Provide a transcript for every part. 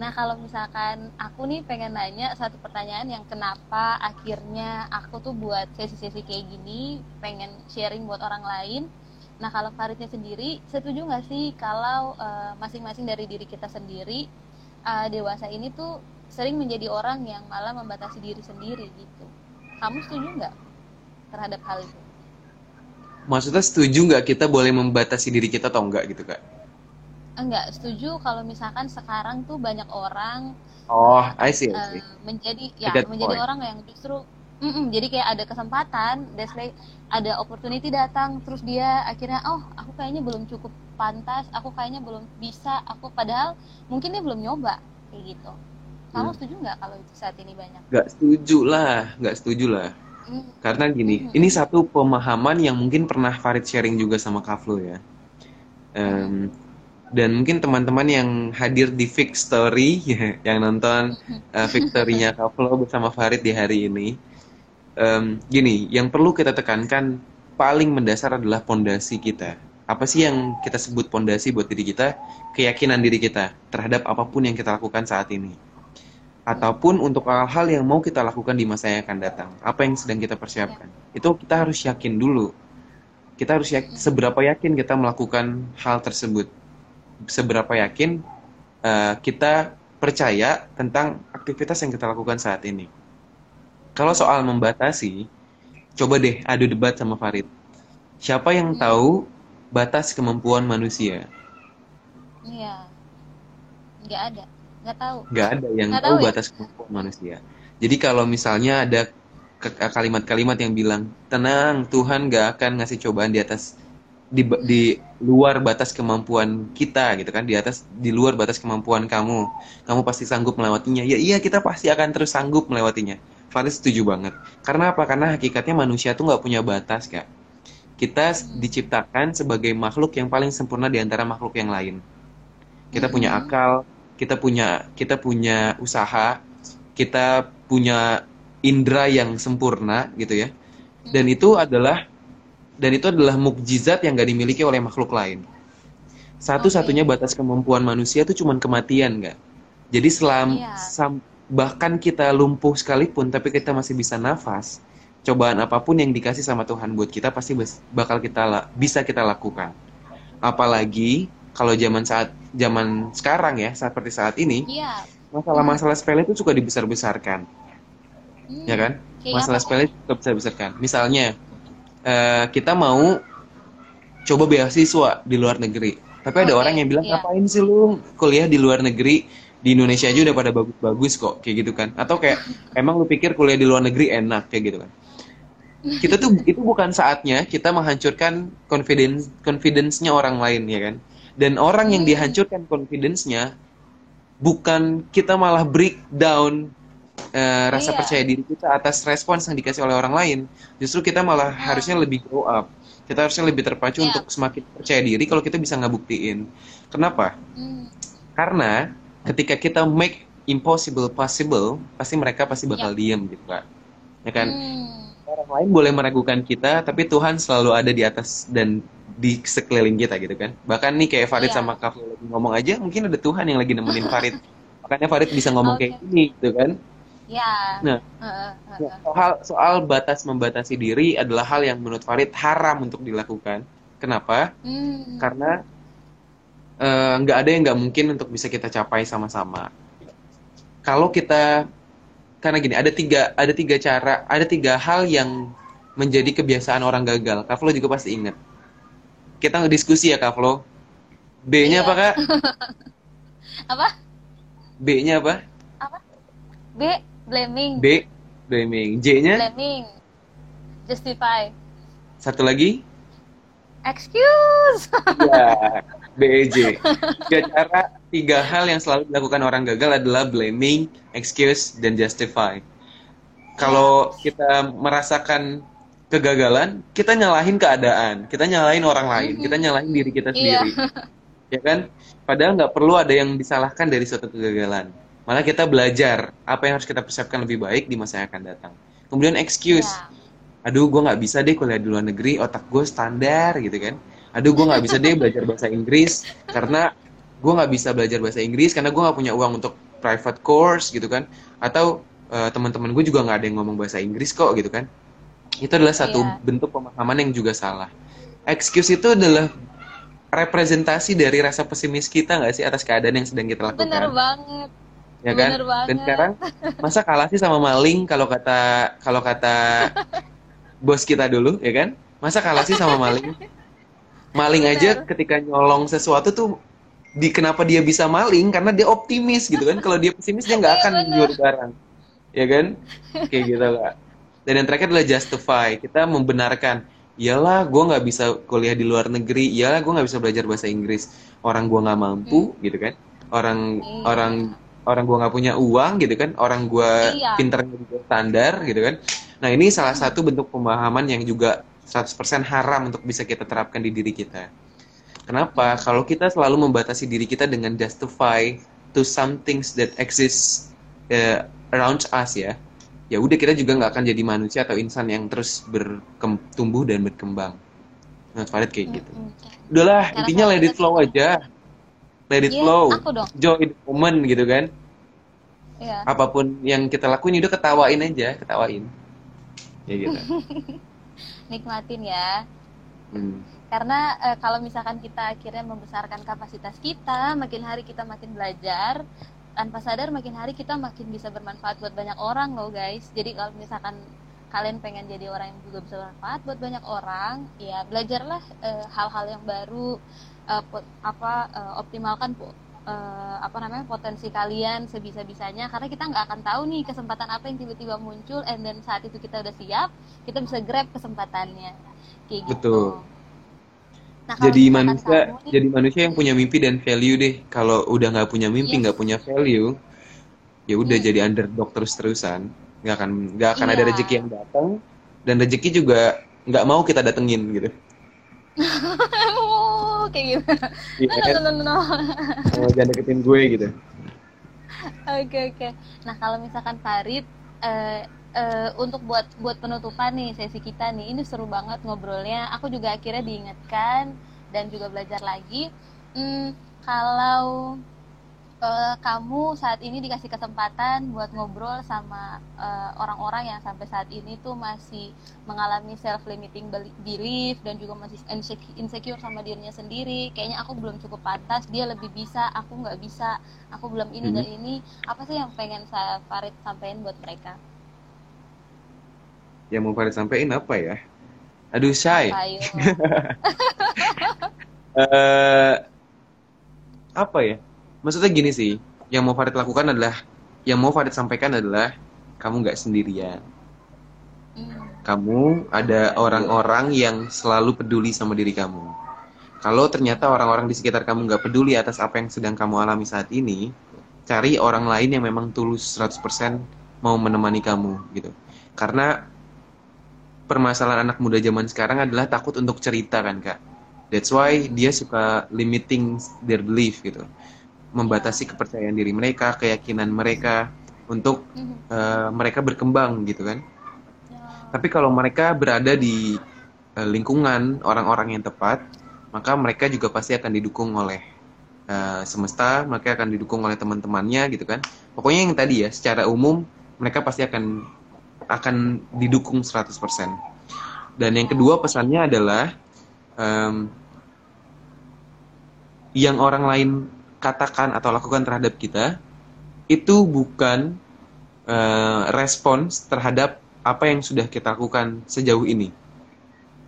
Nah kalau misalkan aku nih pengen nanya satu pertanyaan yang kenapa akhirnya aku tuh buat sesi-sesi kayak gini, pengen sharing buat orang lain. Nah kalau Faridnya sendiri, setuju nggak sih kalau uh, masing-masing dari diri kita sendiri uh, dewasa ini tuh sering menjadi orang yang malah membatasi diri sendiri gitu. Kamu setuju nggak terhadap hal itu? Maksudnya setuju nggak kita boleh membatasi diri kita atau enggak gitu kak? Enggak setuju kalau misalkan sekarang tuh banyak orang oh uh, I see, I see. Uh, menjadi ya menjadi point. orang yang justru mm -mm, jadi kayak ada kesempatan that's like ada opportunity datang terus dia akhirnya oh aku kayaknya belum cukup pantas aku kayaknya belum bisa aku padahal mungkin dia belum nyoba kayak gitu kamu hmm. setuju nggak kalau itu saat ini banyak nggak setuju lah nggak setuju lah hmm. karena gini hmm. ini satu pemahaman yang mungkin pernah Farid sharing juga sama Kaflo ya um, dan mungkin teman-teman yang hadir di Fix Story yang nonton uh, Victory-nya Kavlo bersama Farid di hari ini. Um, gini yang perlu kita tekankan paling mendasar adalah pondasi kita. Apa sih yang kita sebut pondasi buat diri kita? Keyakinan diri kita terhadap apa pun yang kita lakukan saat ini. Ataupun untuk hal-hal yang mau kita lakukan di masa yang akan datang. Apa yang sedang kita persiapkan? Itu kita harus yakin dulu. Kita harus yakin, seberapa yakin kita melakukan hal tersebut seberapa yakin uh, kita percaya tentang aktivitas yang kita lakukan saat ini. Kalau soal membatasi, coba deh adu debat sama Farid. Siapa yang tahu batas kemampuan manusia? Iya, nggak ada, nggak tahu. Nggak ada yang nggak tahu, tahu ya? batas kemampuan manusia. Jadi kalau misalnya ada kalimat-kalimat yang bilang tenang Tuhan nggak akan ngasih cobaan di atas di, di luar batas kemampuan kita gitu kan? Di atas di luar batas kemampuan kamu. Kamu pasti sanggup melewatinya. Ya iya kita pasti akan terus sanggup melewatinya. Faris setuju banget. Karena apa? Karena hakikatnya manusia tuh nggak punya batas kak. Kita diciptakan sebagai makhluk yang paling sempurna di antara makhluk yang lain. Kita punya mm-hmm. akal kita punya kita punya usaha kita punya indera yang sempurna gitu ya. Dan itu adalah dan itu adalah mukjizat yang gak dimiliki oleh makhluk lain. Satu-satunya okay. batas kemampuan manusia itu cuma kematian, gak? Jadi selam yeah. bahkan kita lumpuh sekalipun, tapi kita masih bisa nafas. Cobaan apa pun yang dikasih sama Tuhan buat kita pasti bakal kita bisa kita lakukan. Apalagi kalau zaman saat zaman sekarang ya, seperti saat ini, yeah. masalah-masalah sepele itu suka dibesar-besarkan, hmm. ya kan? Masalah sepele suka besar-besarkan. Misalnya, uh, kita mau coba beasiswa di luar negeri. Tapi ada okay, orang yang bilang yeah. ngapain sih lu kuliah di luar negeri di Indonesia aja udah pada bagus-bagus kok kayak gitu kan. Atau kayak emang lu pikir kuliah di luar negeri enak kayak gitu kan. Kita tuh itu bukan saatnya kita menghancurkan confidence confidence-nya orang lain ya kan. Dan orang yang hmm. dihancurkan confidence-nya bukan kita malah breakdown uh, rasa iya. percaya diri kita atas respons yang dikasih oleh orang lain justru kita malah hmm. harusnya lebih grow up kita harusnya lebih terpacu yeah. untuk semakin percaya diri kalau kita bisa ngebuktiin kenapa mm. karena ketika kita make impossible possible pasti mereka pasti bakal yeah. diem gitu kak ya kan mm. orang lain boleh meragukan kita tapi Tuhan selalu ada di atas dan di sekeliling kita gitu kan bahkan nih kayak Farid yeah. sama Kak lagi ngomong aja mungkin ada Tuhan yang lagi nemenin Farid makanya Farid bisa ngomong okay. kayak gini gitu kan Ya. Nah, uh, uh, uh. soal soal batas membatasi diri adalah hal yang menurut Farid haram untuk dilakukan. Kenapa? Hmm. Karena eh, nggak uh, ada yang nggak mungkin untuk bisa kita capai sama-sama. Kalau kita karena gini ada tiga ada tiga cara ada tiga hal yang menjadi kebiasaan orang gagal. Kavlo juga pasti ingat. Kita diskusi ya Kavlo. B-nya iya. apa kak? apa? B-nya apa? Apa? B Blaming. B. Blaming. J-nya? Blaming. Justify. Satu lagi? Excuse. ya, BEJ. Tiga cara, tiga hal yang selalu dilakukan orang gagal adalah blaming, excuse, dan justify. Kalau kita merasakan kegagalan, kita nyalahin keadaan, kita nyalahin orang lain, kita nyalahin diri kita iya. sendiri. ya kan? Padahal nggak perlu ada yang disalahkan dari suatu kegagalan malah kita belajar apa yang harus kita persiapkan lebih baik di masa yang akan datang. Kemudian excuse. Yeah. aduh gue nggak bisa deh kuliah di luar negeri otak gue standar gitu kan. Aduh gue nggak bisa deh belajar bahasa Inggris karena gue nggak bisa belajar bahasa Inggris karena gue nggak punya uang untuk private course gitu kan. Atau uh, teman-teman gue juga nggak ada yang ngomong bahasa Inggris kok gitu kan. Itu adalah satu yeah. bentuk pemahaman yang juga salah. Excuse itu adalah representasi dari rasa pesimis kita nggak sih atas keadaan yang sedang kita lakukan? bener banget ya kan? Bener banget. dan sekarang masa kalah sih sama maling kalau kata kalau kata bos kita dulu ya kan? Masa kalah sih sama maling? Maling aja ketika nyolong sesuatu tuh di kenapa dia bisa maling? Karena dia optimis gitu kan? Kalau dia pesimis dia nggak iya, akan jual barang ya kan? Kayak gitu lah dan yang terakhir adalah justify. Kita membenarkan iyalah gue nggak bisa kuliah di luar negeri. Iyalah gue nggak bisa belajar bahasa Inggris. Orang gue nggak mampu hmm. gitu kan? Orang iya. orang orang gue nggak punya uang gitu kan orang gue iya. pinternya juga standar gitu kan nah ini salah satu bentuk pemahaman yang juga 100% haram untuk bisa kita terapkan di diri kita Kenapa? Kalau kita selalu membatasi diri kita dengan justify to some things that exist uh, around us ya, ya udah kita juga nggak akan jadi manusia atau insan yang terus bertumbuh dan berkembang. Nah, Farid kayak gitu. Udahlah, Karena intinya let it flow aja. Let it yeah, flow. Joy the moment gitu kan. Yeah. Apa pun yang kita lakuin udah ketawain aja, ketawain. Ya gitu. Nikmatin ya. Hmm karena e, kalau misalkan kita akhirnya membesarkan kapasitas kita makin hari kita makin belajar tanpa sadar makin hari kita makin bisa bermanfaat buat banyak orang loh guys jadi kalau misalkan kalian pengen jadi orang yang juga bisa bermanfaat buat banyak orang ya belajarlah eh, hal-hal yang baru e, apa e, optimalkan e, apa namanya potensi kalian sebisa-bisanya karena kita nggak akan tahu nih kesempatan apa yang tiba-tiba muncul and then saat itu kita udah siap kita bisa grab kesempatannya kayak gitu Betul Nah, jadi manusia kamu, jadi manusia yang punya mimpi dan value deh. Kalau udah nggak punya mimpi, nggak yes. punya value, ya udah hmm. jadi underdog terus terusan. Nggak akan nggak akan iya. ada rezeki yang datang dan rezeki juga nggak mau kita datengin gitu. kayak gitu. Iya, no, no, no, no. Oh, jangan deketin gue gitu. Oke okay, oke. Okay. Nah kalau misalkan Farid uh, uh, untuk buat buat penutupan nih sesi kita nih ini seru banget ngobrolnya aku juga akhirnya diingatkan dan juga belajar lagi hmm, kalau uh, kamu saat ini dikasih kesempatan buat ngobrol sama orang-orang uh, yang sampai saat ini tuh masih mengalami self limiting belief dan juga masih insecure sama dirinya sendiri kayaknya aku belum cukup pantas dia lebih bisa aku nggak bisa aku belum ini hmm. dan ini apa sih yang pengen saya Farid sampaikan buat mereka yang mau Farid sampaikan apa ya? Aduh, Shay. uh, apa ya? Maksudnya gini sih, yang mau Farid lakukan adalah, yang mau Farid sampaikan adalah, kamu nggak sendirian. Hmm. Kamu ada orang-orang yang selalu peduli sama diri kamu. Kalau ternyata orang-orang di sekitar kamu nggak peduli atas apa yang sedang kamu alami saat ini, cari orang lain yang memang tulus 100% mau menemani kamu gitu. Karena permasalahan anak muda zaman sekarang adalah takut untuk cerita kan kak. That's why dia suka limiting their belief gitu, membatasi kepercayaan diri mereka, keyakinan mereka untuk uh, mereka berkembang gitu kan. Tapi kalau mereka berada di uh, lingkungan orang-orang yang tepat, maka mereka juga pasti akan didukung oleh uh, semesta, mereka akan didukung oleh teman-temannya gitu kan. Pokoknya yang tadi ya, secara umum mereka pasti akan akan didukung 100%. Dan yang kedua pesannya adalah um, yang orang lain katakan atau lakukan terhadap kita itu bukan uh, respons terhadap apa yang sudah kita lakukan sejauh ini.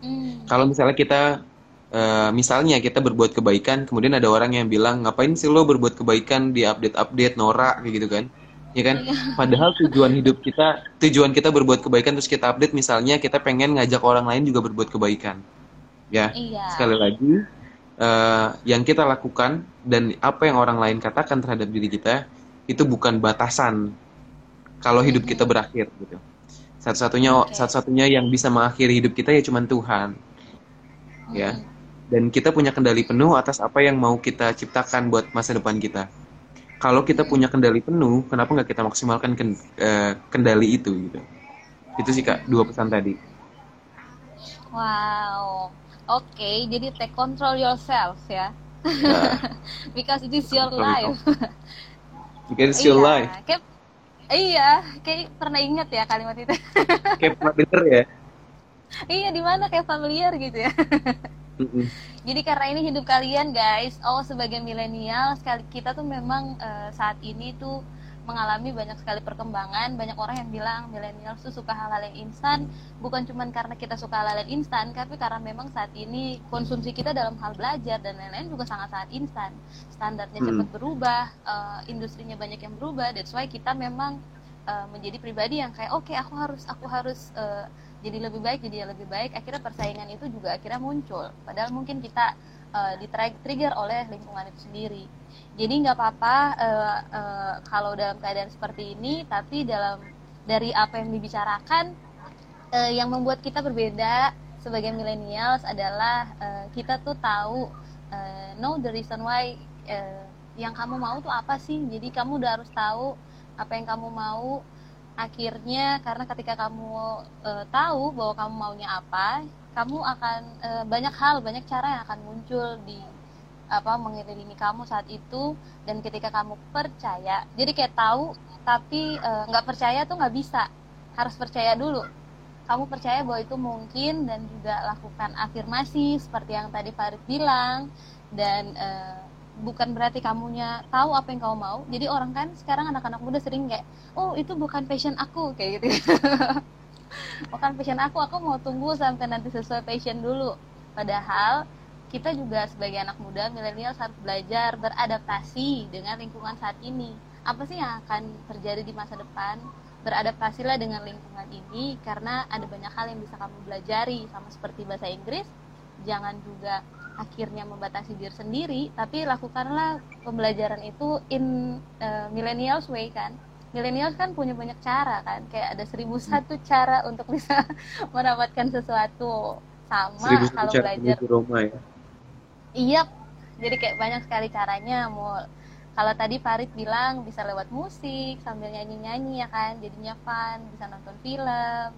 Mm. Kalau misalnya kita uh, misalnya kita berbuat kebaikan, kemudian ada orang yang bilang ngapain sih lo berbuat kebaikan di update-update norak kayak gitu kan? ya kan? Iya. Padahal tujuan hidup kita, tujuan kita berbuat kebaikan terus kita update misalnya kita pengen ngajak orang lain juga berbuat kebaikan. Ya, iya. sekali lagi uh, yang kita lakukan dan apa yang orang lain katakan terhadap diri kita itu bukan batasan kalau hidup kita berakhir gitu. Satu-satunya okay. satu-satunya yang bisa mengakhiri hidup kita ya cuma Tuhan. Ya. Dan kita punya kendali penuh atas apa yang mau kita ciptakan buat masa depan kita kalau kita punya kendali penuh, kenapa nggak kita maksimalkan uh, kendali itu gitu? Itu sih kak dua pesan tadi. Wow, oke. Okay, jadi take control yourself ya. Nah, because it is your life because it's your iya life. kayak iya kayak pernah ingat ya kalimat itu Kayak pernah denger ya. iya di mana kayak familiar gitu ya. Jadi karena ini hidup kalian guys, oh sebagai milenial sekali kita tuh memang eh, saat ini tuh mengalami banyak sekali perkembangan. Banyak orang yang bilang milenial tuh suka hal-hal yang instan, bukan cuma karena kita suka hal-hal yang instan, tapi karena memang saat ini konsumsi kita dalam hal belajar dan lain-lain juga sangat-sangat instan. Standarnya Hmm. cepat berubah, eh, industrinya banyak yang berubah. That's why kita memang eh, menjadi pribadi yang kayak oke aku harus aku harus eh, jadi lebih baik jadi lebih baik akhirnya persaingan itu juga akhirnya muncul padahal mungkin kita uh, trigger oleh lingkungan itu sendiri. Jadi nggak apa-apa uh, uh, kalau dalam keadaan seperti ini tapi dalam dari apa yang dibicarakan uh, yang membuat kita berbeda sebagai millennials adalah uh, kita tuh tahu uh, know the reason why uh, yang kamu mau tuh apa sih? Jadi kamu udah harus tahu apa yang kamu mau. Akhirnya karena ketika kamu eh, tahu bahwa kamu maunya apa kamu akan eh, banyak hal banyak cara yang akan muncul di apa mengelilingi kamu saat itu. Dan ketika kamu percaya jadi kayak tahu tapi eh, nggak percaya tuh nggak bisa. Harus percaya dulu. Kamu percaya bahwa itu mungkin dan juga lakukan afirmasi seperti yang tadi Farid bilang. Dan eh, bukan berarti kamunya tahu apa yang kamu mau. Jadi orang kan sekarang anak-anak muda sering kayak oh itu bukan passion aku. Kayak gitu bukan passion aku aku mau tunggu sampai nanti sesuai passion dulu. Padahal kita juga sebagai anak muda milenial harus belajar beradaptasi dengan lingkungan saat ini. Apa sih yang akan terjadi di masa depan? Beradaptasilah dengan lingkungan ini karena ada banyak hal yang bisa kamu pelajari. Sama seperti bahasa Inggris jangan juga akhirnya membatasi diri sendiri tapi lakukanlah pembelajaran itu in uh, millennials way kan millennials kan punya banyak cara kan. Kayak ada seribu satu cara untuk bisa mendapatkan sesuatu. Sama kalau belajar Roma ya. iya. Jadi kayak banyak sekali caranya. Mau kalau tadi Farid bilang bisa lewat musik sambil nyanyi-nyanyi ya kan. Jadinya fun bisa nonton film.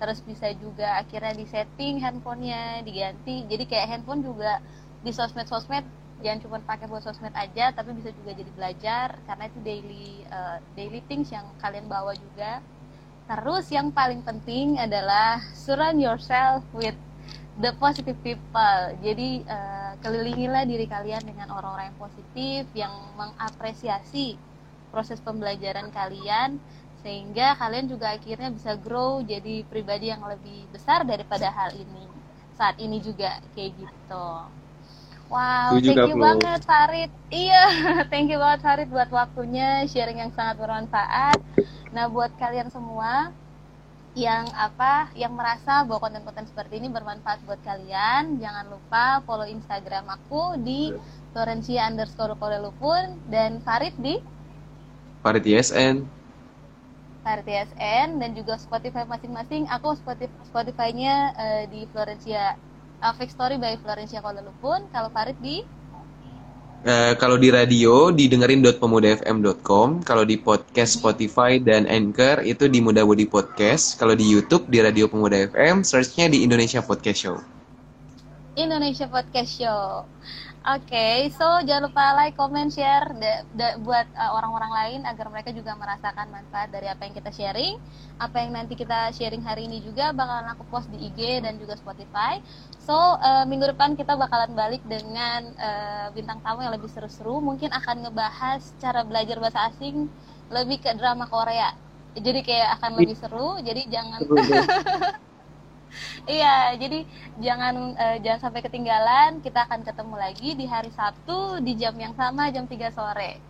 Terus bisa juga akhirnya di setting handphonenya diganti. Jadi kayak handphone juga di sosmed-sosmed jangan cuma pakai buat sosmed aja tapi bisa juga jadi belajar karena itu daily uh, daily things yang kalian bawa juga. Terus yang paling penting adalah surround yourself with the positive people. Jadi uh, kelilingilah diri kalian dengan orang-orang yang positif yang mengapresiasi proses pembelajaran kalian sehingga kalian juga akhirnya bisa grow jadi pribadi yang lebih besar daripada hal ini saat ini juga kayak gitu wow Setuju, thank you Flo. banget Farid iya thank you banget Farid buat waktunya sharing yang sangat bermanfaat nah buat kalian semua yang apa yang merasa bahwa konten-konten seperti ini bermanfaat buat kalian jangan lupa follow Instagram aku di Florencia underscore Kolelupun dan Farid di Farid ISN. Farid TSN dan juga Spotify masing-masing. Aku Spotify Spotify-nya eh, di Florencia uh, Fake Story by Florencia Kolelupun. Kalau Farid di Eh, kalau di radio didengerin .pemudafm.com, kalau di podcast Spotify dan Anchor itu di Muda Budi Podcast, kalau di YouTube di Radio Pemuda FM, searchnya di Indonesia Podcast Show. Indonesia Podcast Show. Oke, so jangan lupa like, comment, share da- da- buat uh, orang-orang lain agar mereka juga merasakan manfaat dari apa yang kita sharing. Apa yang nanti kita sharing hari ini juga bakalan aku post di IG dan juga Spotify. So uh, minggu depan kita bakalan balik dengan uh, bintang tamu yang lebih seru-seru. Mungkin akan ngebahas cara belajar bahasa asing lebih ke drama Korea. Jadi kayak akan lebih seru. Jadi jangan Iya, jadi jangan eh, jangan sampai ketinggalan. Kita akan ketemu lagi di hari Sabtu di jam yang sama jam 3 sore.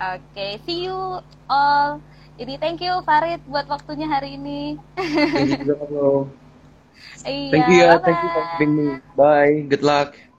Oke, see you all. Jadi thank you Farid buat waktunya hari ini. Thank you juga. Iya, Thank you ya, thank you for having me. Bye, good luck.